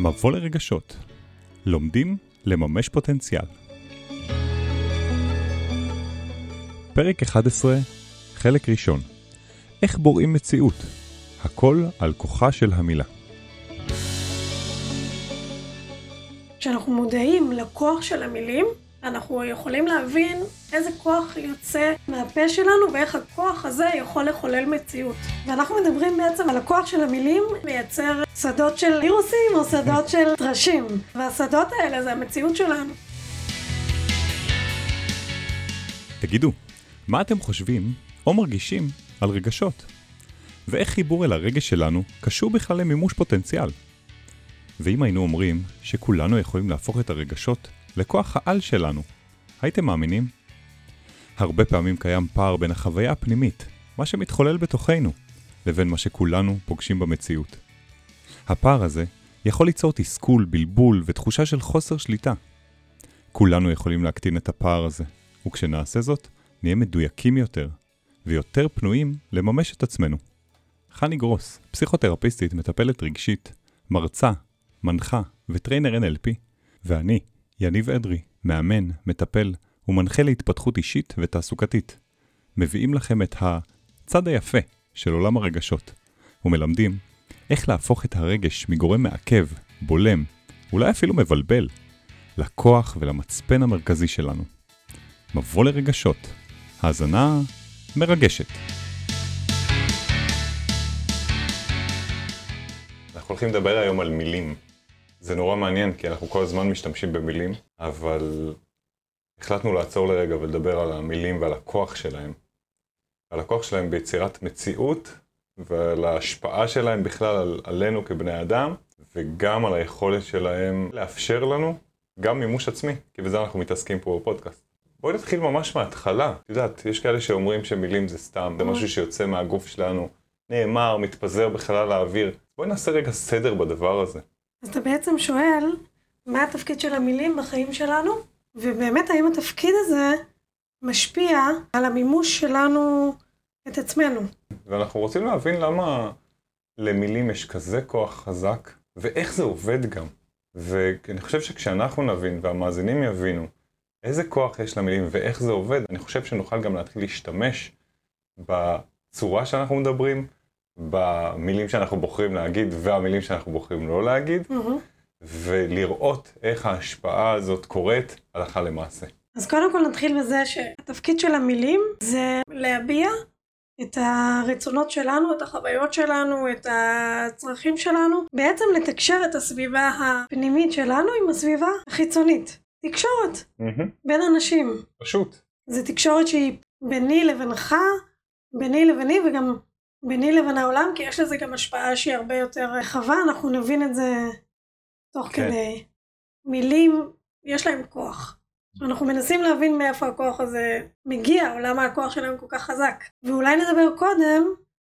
מבוא לרגשות. לומדים לממש פוטנציאל. פרק 11, חלק ראשון. איך בוראים מציאות? הכל על כוחה של המילה. כשאנחנו מודעים לכוח של המילים, אנחנו יכולים להבין איזה כוח יוצא מהפה שלנו ואיך הכוח הזה יכול לחולל מציאות. ואנחנו מדברים בעצם על הכוח של המילים לייצר שדות של וירוסים או שדות של טרשים. והשדות האלה זה המציאות שלנו. תגידו, מה אתם חושבים או מרגישים על רגשות? ואיך חיבור אל הרגש שלנו קשור בכלל למימוש פוטנציאל? ואם היינו אומרים שכולנו יכולים להפוך את הרגשות לכוח העל שלנו, הייתם מאמינים? הרבה פעמים קיים פער בין החוויה הפנימית, מה שמתחולל בתוכנו, לבין מה שכולנו פוגשים במציאות. הפער הזה יכול ליצור תסכול, בלבול ותחושה של חוסר שליטה. כולנו יכולים להקטין את הפער הזה, וכשנעשה זאת, נהיה מדויקים יותר, ויותר פנויים לממש את עצמנו. חני גרוס, פסיכותרפיסטית, מטפלת רגשית, מרצה, מנחה וטריינר NLP, ואני, יניב אדרי, מאמן, מטפל ומנחה להתפתחות אישית ותעסוקתית. מביאים לכם את הצד היפה של עולם הרגשות, ומלמדים איך להפוך את הרגש מגורם מעכב, בולם, אולי אפילו מבלבל, לכוח ולמצפן המרכזי שלנו. מבוא לרגשות. האזנה מרגשת. אנחנו הולכים לדבר היום על מילים. זה נורא מעניין, כי אנחנו כל הזמן משתמשים במילים, אבל החלטנו לעצור לרגע ולדבר על המילים ועל הכוח שלהם. על הכוח שלהם ביצירת מציאות ועל ההשפעה שלהם בכלל על, עלינו כבני אדם, וגם על היכולת שלהם לאפשר לנו גם מימוש עצמי, כי בזה אנחנו מתעסקים פה בפודקאסט. בואי נתחיל ממש מההתחלה. את יודעת, יש כאלה שאומרים שמילים זה סתם, זה משהו שיוצא מהגוף שלנו, נאמר, מתפזר בחלל האוויר. בואי נעשה רגע סדר בדבר הזה. אז אתה בעצם שואל, מה התפקיד של המילים בחיים שלנו? ובאמת, האם התפקיד הזה משפיע על המימוש שלנו את עצמנו? ואנחנו רוצים להבין למה למילים יש כזה כוח חזק, ואיך זה עובד גם. ואני חושב שכשאנחנו נבין והמאזינים יבינו איזה כוח יש למילים ואיך זה עובד, אני חושב שנוכל גם להתחיל להשתמש בצורה שאנחנו מדברים, במילים שאנחנו בוחרים להגיד והמילים שאנחנו בוחרים לא להגיד, Mm-hmm. ולראות איך ההשפעה הזאת קורית הלכה למעשה. אז קודם כל נתחיל בזה שהתפקיד של המילים זה להביע את הרצונות שלנו, את החוויות שלנו, את הצרכים שלנו, בעצם לתקשר את הסביבה הפנימית שלנו עם הסביבה החיצונית. תקשורת בין אנשים. פשוט. זה תקשורת שהיא ביני לבינך, ביני לביני וגם ביני לבין העולם, כי יש לזה גם השפעה שהיא הרבה יותר רחבה, אנחנו נבין את זה תוך כן. כדי. מילים, יש להם כוח. אנחנו מנסים להבין מאיפה הכוח הזה מגיע, או למה הכוח שלהם כל כך חזק. ואולי נדבר קודם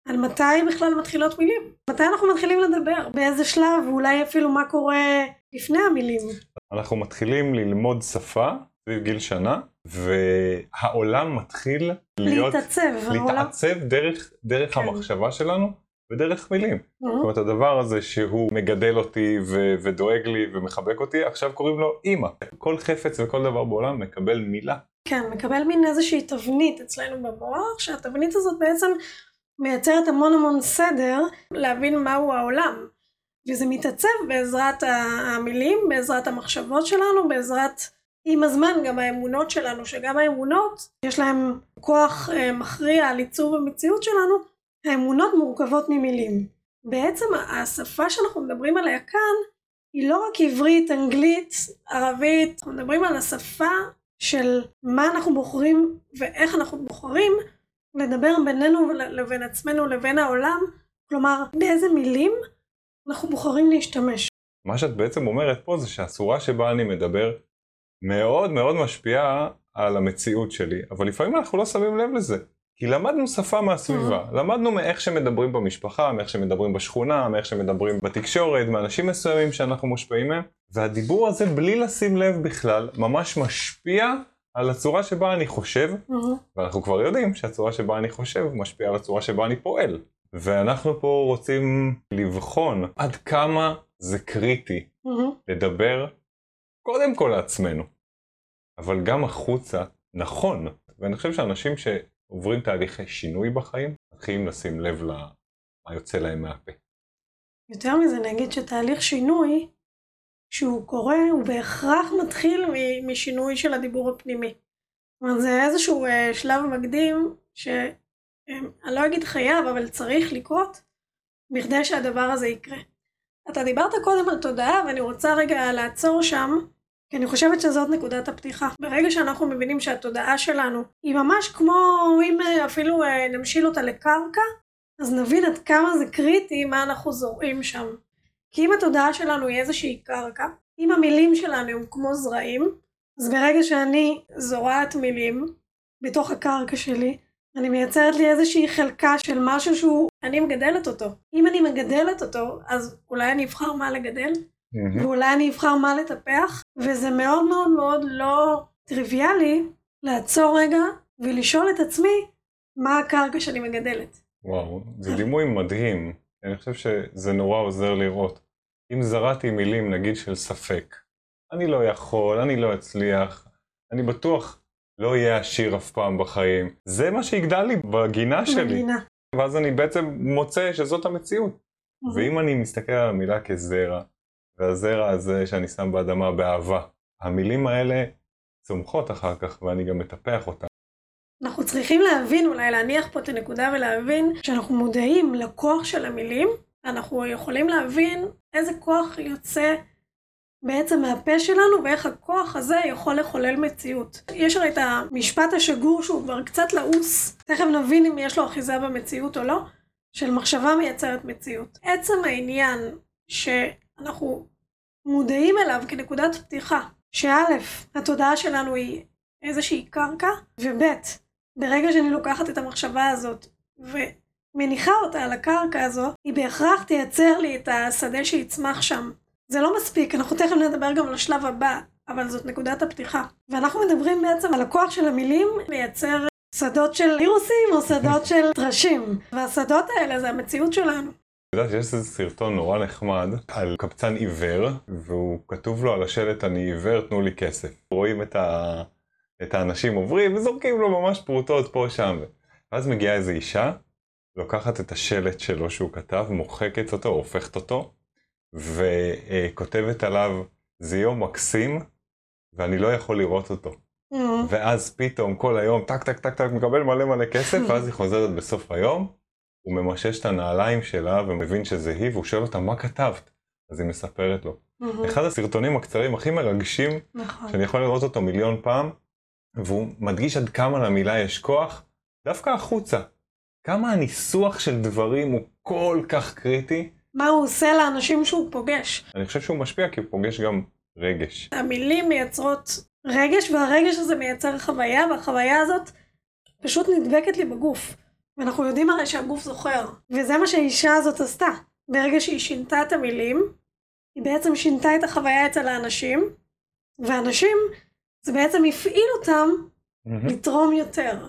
על מתי בכלל מתחילות מילים. מתי אנחנו מתחילים לדבר, באיזה שלב, ואולי אפילו מה קורה לפני המילים. אנחנו מתחילים ללמוד שפה סביב גיל שנה, והעולם מתחיל להיות, להתעצב. להתעצב דרך, דרך כן. המחשבה שלנו ודרך מילים. Mhm. זאת אומרת, הדבר הזה שהוא מגדל אותי ו- ודואג לי ומחבק אותי, עכשיו קוראים לו אימא. כל חפץ וכל דבר בעולם מקבל מילה. כן, מקבל מין איזושהי תבנית אצלנו במוח, שהתבנית הזאת בעצם מייצרת המון המון סדר להבין מהו העולם. וזה מתעצב בעזרת המילים, בעזרת המחשבות שלנו, בעזרת עם הזמן גם האמונות שלנו, שגם האמונות יש להם כוח אה, מכריע על עיצוב המציאות שלנו, האמונות מורכבות ממילים. בעצם השפה שאנחנו מדברים עליה כאן היא לא רק עברית, אנגלית, ערבית, אנחנו מדברים על השפה של מה אנחנו בוחרים ואיך אנחנו בוחרים לדבר בינינו לבין עצמנו לבין העולם, כלומר באיזה מילים אנחנו בוחרים להשתמש. מה שאת בעצם אומרת פה זה שהצורה שבה אני מדבר מאוד מאוד משפיעה על המציאות שלי, אבל לפעמים אנחנו לא שמים לב לזה. כי למדנו שפה מהסביבה, למדנו מאיך שמדברים במשפחה, מאיך שמדברים בשכונה, מאיך שמדברים בתקשורת, מאנשים מסוימים שאנחנו מושפעים מהם, והדיבור הזה בלי לשים לב בכלל, ממש משפיע על הצורה שבה אני חושב, מהמם. ואנחנו כבר יודעים שהצורה שבה אני חושב משפיעה על הצורה שבה אני פועל. ואנחנו פה רוצים לבחון עד כמה זה קריטי מהמם. לדבר קודם כל לעצמנו, אבל גם החוצה, נכון. ואני חושב שאנשים שעוברים תהליכי שינוי בחיים, מתחילים לשים לב למה יוצא להם מהפה. יותר מזה נגיד שתהליך שינוי, כשהוא קורה, הוא בהכרח מתחיל משינוי של הדיבור הפנימי. זאת אומרת, זה איזשהו אה, שלב מקדים, שאני לא אגיד חייב, אבל צריך לקרות, בכדי שהדבר הזה יקרה. אתה דיברת קודם על תודעה, ואני רוצה רגע לעצור שם, כי אני חושבת שזאת נקודת הפתיחה. ברגע שאנחנו מבינים שהתודעה שלנו היא ממש כמו, אם אה, אפילו אה, נמשיל אותה לקרקע, אז נבין עד כמה זה קריטי מה אנחנו זורעים שם. כי אם התודעה שלנו היא איזושהי קרקע, אם המילים שלנו הם כמו זרעים, אז ברגע שאני זורעת מילים בתוך הקרקע שלי, אני מייצרת לי איזושהי חלקה של משהו שהוא, אני מגדלת אותו. אם אני מגדלת אותו, אז אולי אני אבחר מה לגדל, ואולי אני אבחר מה לטפח, וזה מאוד מאוד מאוד לא טריוויאלי לעצור רגע ולשאול את עצמי מה הקרקע שאני מגדלת. וואו, זה דימוי מדהים. אני חושב שזה נורא עוזר לראות. אם זרעתי מילים, נגיד, של ספק, אני לא יכול, אני לא אצליח, אני בטוח לא אהיה עשיר אף פעם בחיים. זה מה שיגדל לי בגינה שלי. בגינה. ואז אני בעצם מוצא שזאת המציאות. ואם אני מסתכל על המילה כזרע, והזרע הזה שאני שם באדמה באהבה, המילים האלה צומחות אחר כך, ואני גם מטפח אותן. אנחנו צריכים להבין, אולי להניח פה את הנקודה ולהבין, כשאנחנו מודעים לכוח של המילים, אנחנו יכולים להבין איזה כוח יוצא בעצם מהפה שלנו ואיך הכוח הזה יכול לחולל מציאות. יש הרי את המשפט השגור שהוא כבר קצת לעוס, תכף נבין אם יש לו אחיזה במציאות או לא, של מחשבה מייצרת מציאות. עצם העניין שאנחנו מודעים אליו כנקודת פתיחה, שא', התודעה שלנו היא איזושהי קרקע, וב', ברגע שאני לוקחת את המחשבה הזאת ומניחה אותה על הקרקע הזו, היא בהכרח תייצר לי את השדה שיצמח שם. זה לא מספיק, אנחנו תכף נדבר גם על השלב הבא, אבל זאת נקודת הפתיחה. ואנחנו מדברים בעצם על הכוח של המילים לייצר שדות של וירוסים או שדות של טרשים. והשדות האלה זה המציאות שלנו. את יודעת, יש איזה סרטון נורא נחמד על קבצן עיוור, והוא כתוב לו על השלט אני עיוור, תנו לי כסף. רואים את, ה... את האנשים עוברים וזורקים לו ממש פרוטות פה שם. ואז מגיעה איזו אישה, לוקחת את השלט שלו שהוא כתב, מוחקת אותו, הופכת אותו, וכותבת עליו, זה יום מקסים, ואני לא יכול לראות אותו. ואז פתאום כל היום, טק טק טק טק, מקבל מלא מלא כסף, ואז היא חוזרת בסוף היום, הוא ממשש את הנעליים שלה ומבין שזה היא, והוא שואל אותה, מה כתבת? אז היא מספרת לו. אחד הסרטונים הקצרים הכי מרגשים, נכון. שאני יכול לראות אותו מיליון פעם, והוא מדגיש עד כמה למילה יש כוח, דווקא החוצה. כמה הניסוח של דברים הוא כל כך קריטי, מה הוא עושה לאנשים שהוא פוגש. אני חושב שהוא משפיע כי הוא פוגש גם רגש. המילים מייצרות רגש, והרגש הזה מייצר חוויה, והחוויה הזאת פשוט נדבקת לי בגוף. ואנחנו יודעים הרי שהגוף זוכר. וזה מה שהאישה הזאת עשתה. ברגע שהיא שינתה את המילים, היא בעצם שינתה את החוויה אצל האנשים, ואנשים, זה בעצם הפעיל אותם לתרום יותר.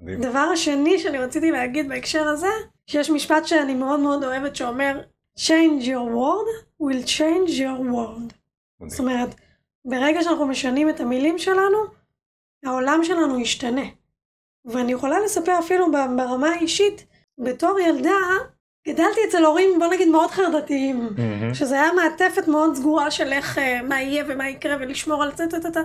מדהים. דבר השני שאני רציתי להגיד בהקשר הזה, שיש משפט שאני מאוד מאוד אוהבת שאומר, change your word will change your world. זאת. אומרת, ברגע שאנחנו משנים את המילים שלנו, העולם שלנו ישתנה. ואני יכולה לספר אפילו ברמה האישית, בתור ילדה, גדלתי אצל הורים, בוא נגיד, מאוד חרדתיים. מהמם. שזה היה מעטפת מאוד סגורה של איך, אה, מה יהיה ומה יקרה ולשמור על זה, טה, טה.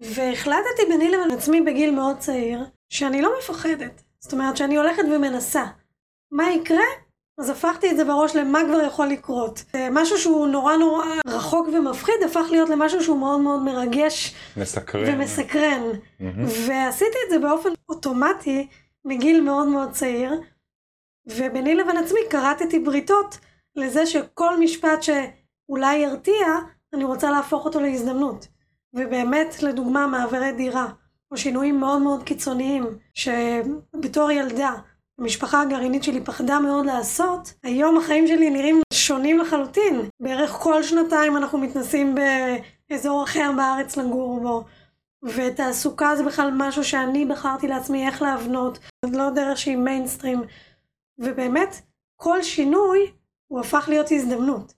והחלטתי ביני לבין עצמי בגיל מאוד צעיר, שאני לא מפחדת. זאת אומרת שאני הולכת ומנסה. מה יקרה? אז הפכתי את זה בראש למה כבר יכול לקרות. אה, משהו שהוא נורא נורא רחוק ומפחיד, הפך להיות למשהו שהוא מאוד מאוד מרגש מסקרן. ומסקרן. מהמם. ועשיתי את זה באופן אוטומטי מגיל מאוד מאוד צעיר, וביני לבין עצמי כרתתי בריתות לזה שכל משפט שאולי ירתיע, אני רוצה להפוך אותו להזדמנות. ובאמת, לדוגמה, מעברי דירה, או שינויים מאוד מאוד קיצוניים, שבתור ילדה, המשפחה הגרעינית שלי פחדה מאוד לעשות, היום החיים שלי נראים שונים לחלוטין. בערך כל שנתיים אנחנו מתנסים באזור אחר בארץ לגור בו. ותעסוקה זה בכלל משהו שאני בחרתי לעצמי איך להבנות, זה לא דרך שהיא מיינסטרים. ובאמת כל שינוי הוא הפך להיות הזדמנות.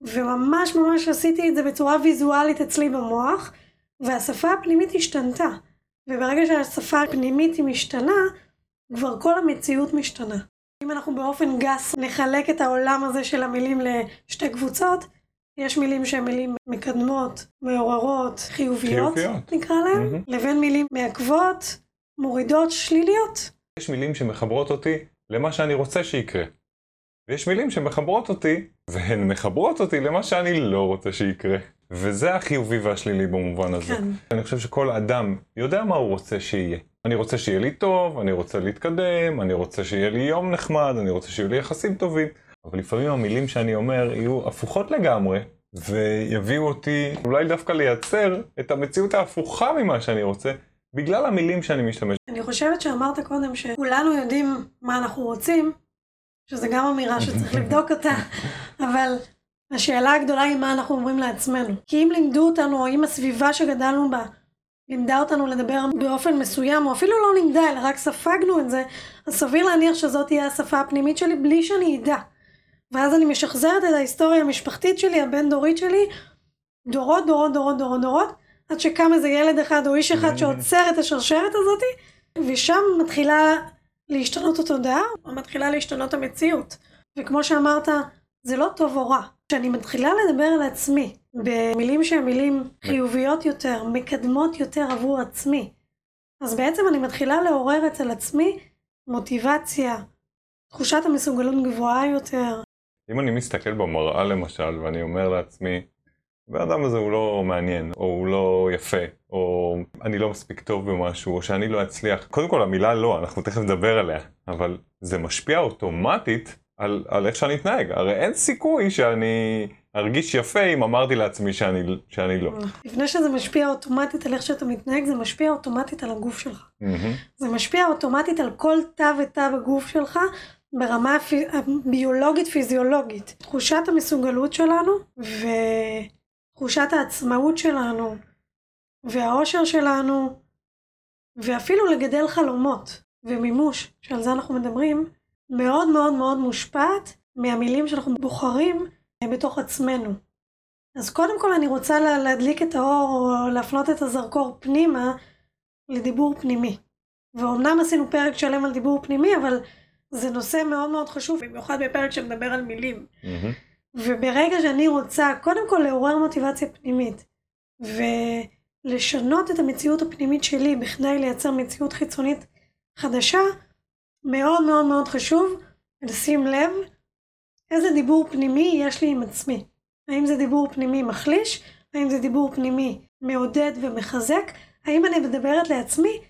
וממש ממש עשיתי את זה בצורה ויזואלית אצלי במוח, והשפה הפנימית השתנתה. וברגע שהשפה הפנימית היא משתנה, כבר כל המציאות משתנה. אם אנחנו באופן גס נחלק את העולם הזה של המילים לשתי קבוצות, יש מילים שהן מילים מקדמות, מעוררות, חיוביות, חיוביות. נקרא להן, mm-hmm. לבין מילים מעכבות, מורידות, שליליות. יש מילים שמחברות אותי למה שאני רוצה שיקרה. ויש מילים שמחברות אותי, והן מחברות אותי למה שאני לא רוצה שיקרה. וזה החיובי והשלילי במובן הזה. כן. אני חושב שכל אדם יודע מה הוא רוצה שיהיה. אני רוצה שיהיה לי טוב, אני רוצה להתקדם, אני רוצה שיהיה לי יום נחמד, אני רוצה שיהיו לי יחסים טובים. אבל לפעמים המילים שאני אומר יהיו הפוכות לגמרי, ויביאו אותי אולי דווקא לייצר את המציאות ההפוכה ממה שאני רוצה, בגלל המילים שאני משתמש. אני חושבת שאמרת קודם שכולנו יודעים מה אנחנו רוצים, שזה גם אמירה שצריך לבדוק אותה, אבל השאלה הגדולה היא מה אנחנו אומרים לעצמנו. כי אם לימדו אותנו, או אם הסביבה שגדלנו בה לימדה אותנו לדבר באופן מסוים, או אפילו לא לימדה, אלא רק ספגנו את זה, אז סביר להניח שזאת תהיה השפה הפנימית שלי בלי שאני אדע. ואז אני משחזרת את ההיסטוריה המשפחתית שלי, הבין דורית שלי, דורות, דורות, דורות, דורות, דורות, עד שקם איזה ילד אחד או איש אחד שעוצר את השרשרת הזאתי, ושם מתחילה להשתנות התודעה, או מתחילה להשתנות המציאות. וכמו שאמרת, זה לא טוב או רע. כשאני מתחילה לדבר על עצמי במילים שהן מילים חיוביות יותר, מקדמות יותר עבור עצמי, אז בעצם אני מתחילה לעורר אצל עצמי מוטיבציה, תחושת המסוגלות גבוהה יותר. אם אני מסתכל במראה למשל ואני אומר לעצמי, האדם הזה הוא לא מעניין, או הוא לא יפה, או אני לא מספיק טוב במשהו, או שאני לא אצליח. קודם כל המילה לא, אנחנו תכף נדבר עליה, אבל זה משפיע אוטומטית על, על איך שאני אתנהג. הרי אין סיכוי שאני ארגיש יפה אם אמרתי לעצמי שאני, שאני לא. לפני שזה משפיע אוטומטית על איך שאתה מתנהג, זה משפיע אוטומטית על הגוף שלך. זה משפיע אוטומטית על כל תא ותא בגוף שלך, ברמה הביולוגית פיזיולוגית. תחושת המסוגלות שלנו ותחושת העצמאות שלנו והאושר שלנו ואפילו לגדל חלומות ומימוש, שעל זה אנחנו מדברים, מאוד מאוד מאוד מושפעת מהמילים שאנחנו בוחרים בתוך עצמנו. אז קודם כל אני רוצה להדליק את האור או להפנות את הזרקור פנימה לדיבור פנימי. ואומנם עשינו פרק שלם על דיבור פנימי, אבל זה נושא מאוד מאוד חשוב, במיוחד בפרק שמדבר על מילים. Mm-hmm. וברגע שאני רוצה קודם כל לעורר מוטיבציה פנימית, ולשנות את המציאות הפנימית שלי בכדי לייצר מציאות חיצונית חדשה, מאוד מאוד מאוד חשוב לשים לב איזה דיבור פנימי יש לי עם עצמי. האם זה דיבור פנימי מחליש? האם זה דיבור פנימי מעודד ומחזק? האם אני מדברת לעצמי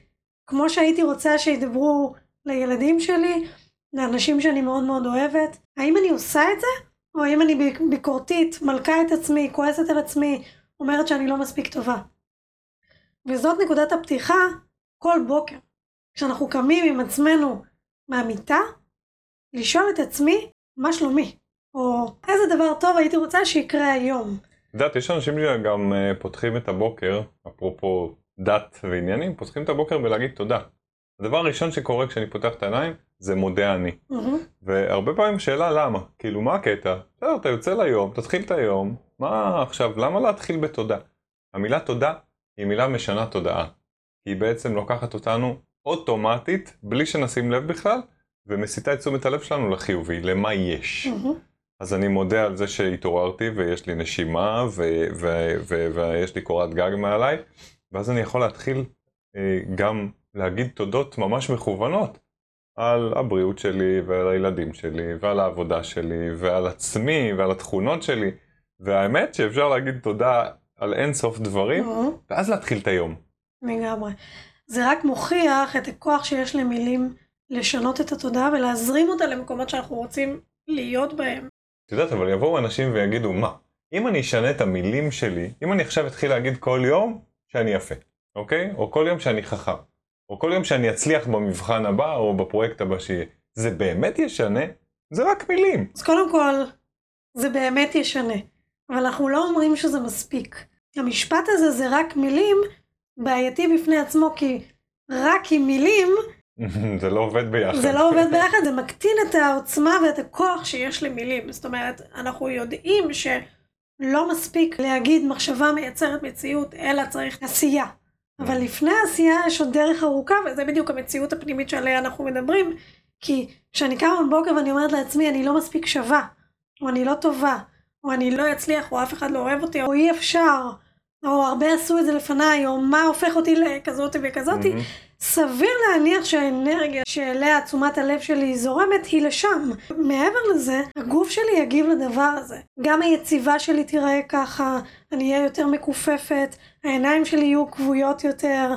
כמו שהייתי רוצה שידברו לילדים שלי, לאנשים שאני מאוד מאוד אוהבת? האם אני עושה את זה? או האם אני ביקורתית, מלכה את עצמי, כועסת על עצמי, אומרת שאני לא מספיק טובה? וזאת נקודת הפתיחה כל בוקר. כשאנחנו קמים עם עצמנו מהמיטה, לשאול את עצמי מה שלומי, או איזה דבר טוב הייתי רוצה שיקרה היום. את יודעת, יש אנשים שגם uh, פותחים את הבוקר, אפרופו דת ועניינים, פותחים את הבוקר בלהגיד תודה. הדבר הראשון שקורה כשאני פותח את העיניים, זה מודה אני. Mm-hmm. והרבה פעמים שאלה למה, כאילו מה הקטע? בסדר, אתה יוצא ליום, תתחיל את היום, מה עכשיו, למה להתחיל בתודה? המילה תודה היא מילה משנה תודעה. היא בעצם לוקחת אותנו אוטומטית, בלי שנשים לב בכלל, ומסיטה את תשומת הלב שלנו לחיובי, למה יש. Mm-hmm. אז אני מודה על זה שהתעוררתי ויש לי נשימה ויש לי קורת גג מעליי, ואז אני יכול להתחיל אה, גם להגיד תודות ממש מכוונות על הבריאות שלי ועל הילדים שלי ועל העבודה שלי ועל עצמי ועל התכונות שלי, והאמת שאפשר להגיד תודה על אין סוף דברים, mm-hmm. ואז להתחיל את היום. לגמרי. זה רק מוכיח את הכוח שיש למילים לשנות את התודעה ולהזרים אותה למקומות שאנחנו רוצים להיות בהם. את יודעת, אבל יבואו אנשים ויגידו, מה, אם אני אשנה את המילים שלי, אם אני עכשיו אתחיל להגיד כל יום שאני יפה, אוקיי? או כל יום שאני חכם, או כל יום שאני אצליח במבחן הבא או בפרויקט הבא שיהיה, זה באמת ישנה? זה רק מילים. אז קודם כל, זה באמת ישנה, אבל אנחנו לא אומרים שזה מספיק. המשפט הזה זה רק מילים בעייתי בפני עצמו, כי רק עם מילים זה לא עובד ביחד. זה לא עובד ביחד, זה מקטין את העוצמה ואת הכוח שיש למילים. זאת אומרת, אנחנו יודעים שלא מספיק להגיד מחשבה מייצרת מציאות, אלא צריך עשייה. אבל לפני העשייה יש עוד דרך ארוכה, וזה בדיוק המציאות הפנימית שעליה אנחנו מדברים. כי כשאני קמה בבוקר ואני אומרת לעצמי, אני לא מספיק שווה, או אני לא טובה, או אני לא אצליח, או אף אחד לא אוהב אותי, או אי אפשר, או הרבה עשו את זה לפניי, או מה הופך אותי לכזאת וכזאתי, mm-hmm. סביר להניח שהאנרגיה שאליה תשומת הלב שלי זורמת היא לשם. מעבר לזה, הגוף שלי יגיב לדבר הזה. גם היציבה שלי תיראה ככה, אני אהיה יותר מכופפת, העיניים שלי יהיו כבויות יותר,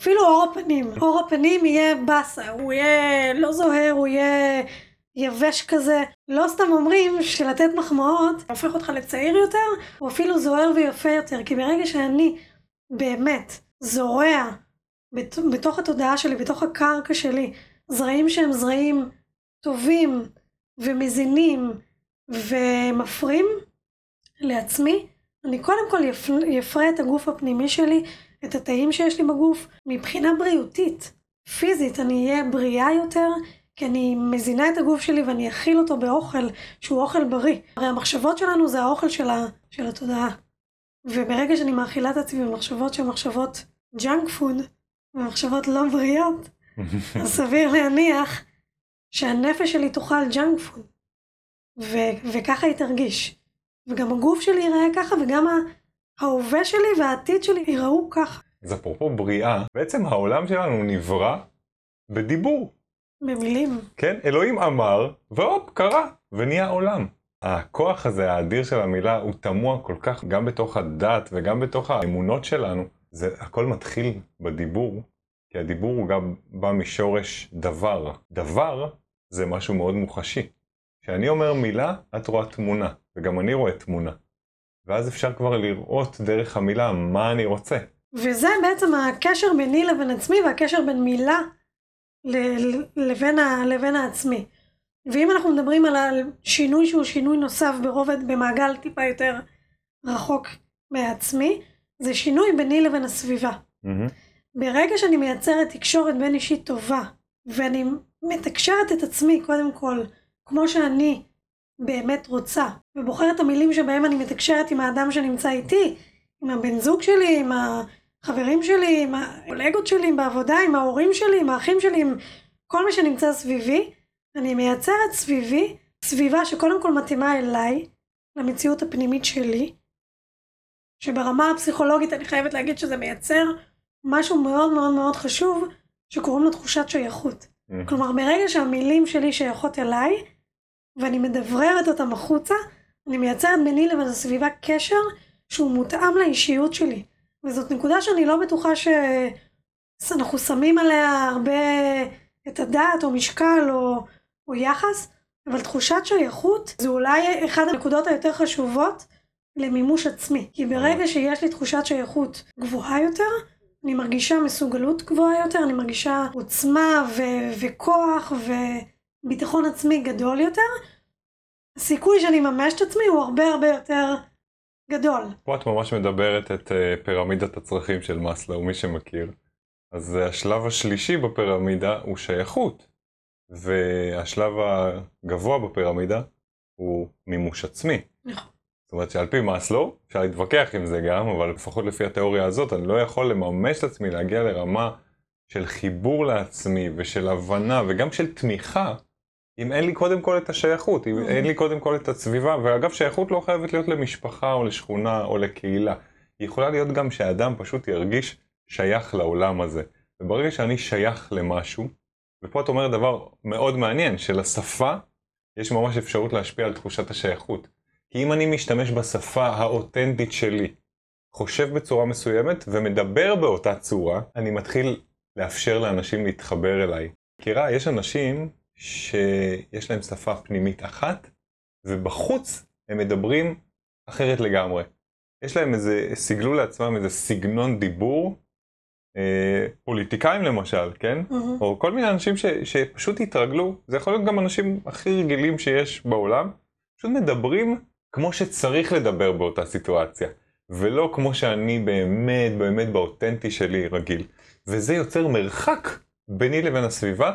אפילו אור הפנים. אור הפנים יהיה באסה, הוא יהיה לא זוהר, הוא יהיה יבש כזה. לא סתם אומרים שלתת מחמאות הופך אותך לצעיר יותר, או אפילו זוהר ויפה יותר, כי ברגע שאני באמת זורע בת, בתוך התודעה שלי, בתוך הקרקע שלי, זרעים שהם זרעים טובים ומזינים ומפרים לעצמי, אני קודם כל יפרה את הגוף הפנימי שלי, את התאים שיש לי בגוף, מבחינה בריאותית, פיזית, אני אהיה בריאה יותר, כי אני מזינה את הגוף שלי ואני אאכיל אותו באוכל שהוא אוכל בריא. הרי המחשבות שלנו זה האוכל של, ה, של התודעה. וברגע שאני מאכילה את עצמי במחשבות שהן מחשבות ג'אנק פוד, ומחשבות לא בריאות, אז סביר להניח שהנפש שלי תאכל ג'אנק פוד. ו- וככה היא תרגיש. וגם הגוף שלי ייראה ככה, וגם ההווה שלי והעתיד שלי ייראו ככה. אז אפרופו בריאה, בעצם העולם שלנו נברא בדיבור. במילים. כן, אלוהים אמר, והופ, קרה, ונהיה עולם. הכוח הזה, האדיר של המילה, הוא תמוה כל כך, גם בתוך הדת וגם בתוך האמונות שלנו. זה הכל מתחיל בדיבור, כי הדיבור הוא גם בא משורש דבר. דבר זה משהו מאוד מוחשי. כשאני אומר מילה, את רואה תמונה, וגם אני רואה תמונה. ואז אפשר כבר לראות דרך המילה מה אני רוצה. וזה בעצם הקשר ביני לבין עצמי והקשר בין מילה לבין, ה, לבין העצמי. ואם אנחנו מדברים על שינוי שהוא שינוי נוסף ברובד במעגל טיפה יותר רחוק מעצמי, זה שינוי ביני לבין הסביבה. Mm-hmm. ברגע שאני מייצרת תקשורת בין אישית טובה, ואני מתקשרת את עצמי קודם כל, כמו שאני באמת רוצה, ובוחרת את המילים שבהם אני מתקשרת עם האדם שנמצא איתי, עם הבן זוג שלי, עם החברים שלי, עם הקולגות שלי, בעבודה, עם ההורים שלי, עם האחים שלי, עם כל מי שנמצא סביבי, אני מייצרת סביבי סביבה שקודם כל מתאימה אליי, למציאות הפנימית שלי, שברמה הפסיכולוגית אני חייבת להגיד שזה מייצר משהו מאוד מאוד מאוד חשוב שקוראים לו תחושת שייכות. Mm-hmm. כלומר ברגע שהמילים שלי שייכות אליי ואני מדבררת אותם החוצה, אני מייצרת ביני לבין הסביבה קשר שהוא מותאם לאישיות שלי. וזאת נקודה שאני לא בטוחה שאנחנו שמים עליה הרבה את הדעת או משקל או, או יחס, אבל תחושת שייכות זה אולי אחת הנקודות היותר חשובות למימוש עצמי. כי ברגע שיש לי תחושת שייכות גבוהה יותר, אני מרגישה מסוגלות גבוהה יותר, אני מרגישה עוצמה ו- וכוח וביטחון עצמי גדול יותר. הסיכוי שאני אממש את עצמי הוא הרבה הרבה יותר גדול. פה את ממש מדברת את uh, פירמידת הצרכים של מאסלו, מי שמכיר. אז uh, השלב השלישי בפירמידה הוא שייכות. והשלב הגבוה בפירמידה הוא מימוש עצמי. נכון. אומרת שעל פי מאסלו, אפשר להתווכח עם זה גם, אבל לפחות לפי התיאוריה הזאת, אני לא יכול לממש את עצמי, להגיע לרמה של חיבור לעצמי ושל הבנה וגם של תמיכה, אם אין לי קודם כל את השייכות, אם אין לי קודם כל את הסביבה, ואגב שייכות לא חייבת להיות למשפחה או לשכונה או לקהילה, היא יכולה להיות גם שאדם פשוט ירגיש שייך לעולם הזה. וברגע שאני שייך למשהו, ופה את אומרת דבר מאוד מעניין, שלשפה יש ממש אפשרות להשפיע על תחושת השייכות. כי אם אני משתמש בשפה האותנטית שלי, חושב בצורה מסוימת ומדבר באותה צורה, אני מתחיל לאפשר לאנשים להתחבר אליי. מכירה, יש אנשים שיש להם שפה פנימית אחת, ובחוץ הם מדברים אחרת לגמרי. יש להם איזה, סיגלו לעצמם איזה סגנון דיבור, אה, פוליטיקאים למשל, כן? Mm-hmm. או כל מיני אנשים ש, שפשוט התרגלו, זה יכול להיות גם אנשים הכי רגילים שיש בעולם, פשוט מדברים כמו שצריך לדבר באותה סיטואציה, ולא כמו שאני באמת באמת באותנטי שלי רגיל. וזה יוצר מרחק ביני לבין הסביבה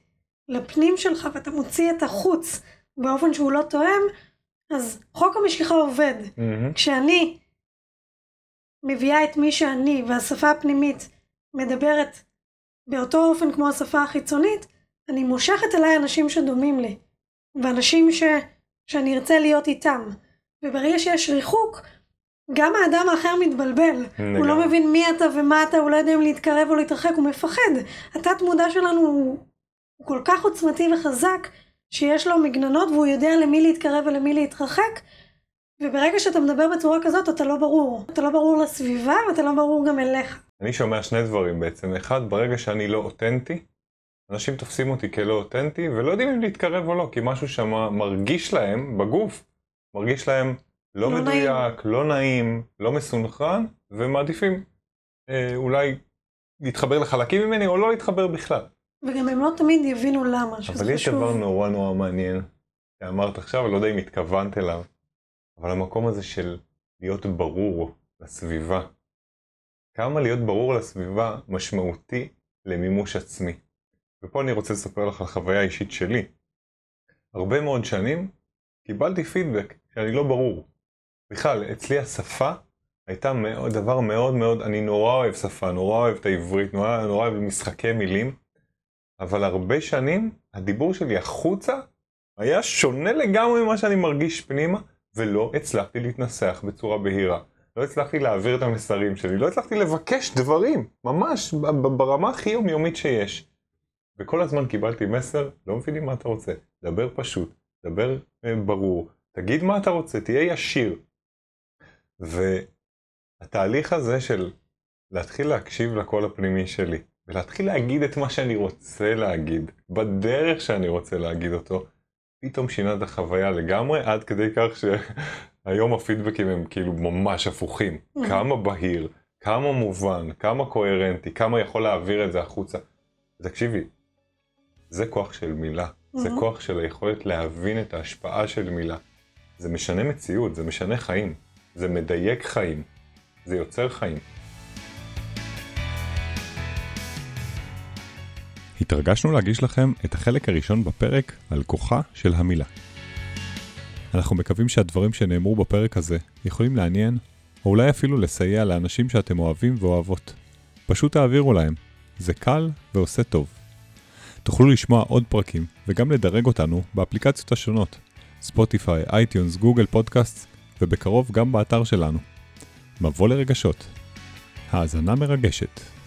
לפנים שלך ואתה מוציא את החוץ באופן שהוא לא תואם, אז חוק המשיכה עובד. Mm-hmm. כשאני מביאה את מי שאני והשפה הפנימית מדברת באותו אופן כמו השפה החיצונית, אני מושכת אליי אנשים שדומים לי, ואנשים ש... שאני ארצה להיות איתם. וברגע שיש ריחוק, גם האדם האחר מתבלבל. נגע. הוא לא מבין מי אתה ומה אתה, הוא לא יודע אם להתקרב או להתרחק, הוא מפחד. התת מודע שלנו הוא, הוא כל כך עוצמתי וחזק, שיש לו מגננות והוא יודע למי להתקרב ולמי להתרחק. וברגע שאתה מדבר בצורה כזאת, אתה לא ברור. אתה לא ברור לסביבה ואתה לא ברור גם אליך. אני שומע שני דברים בעצם. אחד, ברגע שאני לא אותנטי, אנשים תופסים אותי כלא אותנטי ולא יודעים אם להתקרב או לא, כי משהו שם מרגיש להם בגוף, מרגיש להם לא, לא מדויק, נעים. לא נעים, לא מסונכרן, ומעדיפים אה, אולי להתחבר לחלקים ממני או לא להתחבר בכלל. וגם הם לא תמיד יבינו למה, שזה חשוב. אבל יש דבר נורא נורא מעניין, שאמרת עכשיו, אני לא יודע אם התכוונת אליו, אבל המקום הזה של להיות ברור לסביבה. כמה להיות ברור לסביבה משמעותי למימוש עצמי. ופה אני רוצה לספר לך על חוויה אישית שלי. הרבה מאוד שנים קיבלתי פידבק שאני לא ברור. בכלל, אצלי השפה הייתה מאוד, דבר מאוד מאוד, אני נורא אוהב שפה, נורא אוהב את העברית, נורא, נורא אוהב משחקי מילים, אבל הרבה שנים הדיבור שלי החוצה היה שונה לגמרי ממה שאני מרגיש פנימה, ולא הצלחתי להתנסח בצורה בהירה. לא הצלחתי להעביר את המסרים שלי, לא הצלחתי לבקש דברים, ממש, ברמה הכי יומיומית שיש. וכל הזמן קיבלתי מסר, לא מבינים מה אתה רוצה, דבר פשוט, דבר אה, ברור, תגיד מה אתה רוצה, תהיה ישיר. והתהליך הזה של להתחיל להקשיב לקול הפנימי שלי, ולהתחיל להגיד את מה שאני רוצה להגיד, בדרך שאני רוצה להגיד אותו, פתאום שינה את החוויה לגמרי, עד כדי כך שהיום הפידבקים הם כאילו ממש הפוכים. Mm-hmm. כמה בהיר, כמה מובן, כמה קוהרנטי, כמה יכול להעביר את זה החוצה. תקשיבי, זה כוח של מילה, mm-hmm. זה כוח של היכולת להבין את ההשפעה של מילה. זה משנה מציאות, זה משנה חיים, זה מדייק חיים, זה יוצר חיים. התרגשנו להגיש לכם את החלק הראשון בפרק על כוחה של המילה. אנחנו מקווים שהדברים שנאמרו בפרק הזה יכולים לעניין, או אולי אפילו לסייע לאנשים שאתם אוהבים ואוהבות. פשוט תעבירו להם, זה קל ועושה טוב. תוכלו לשמוע עוד פרקים וגם לדרג אותנו באפליקציות השונות, ספוטיפיי, אייטיונס, גוגל פודקאסט, ובקרוב גם באתר שלנו. מבוא לרגשות. האזנה מרגשת.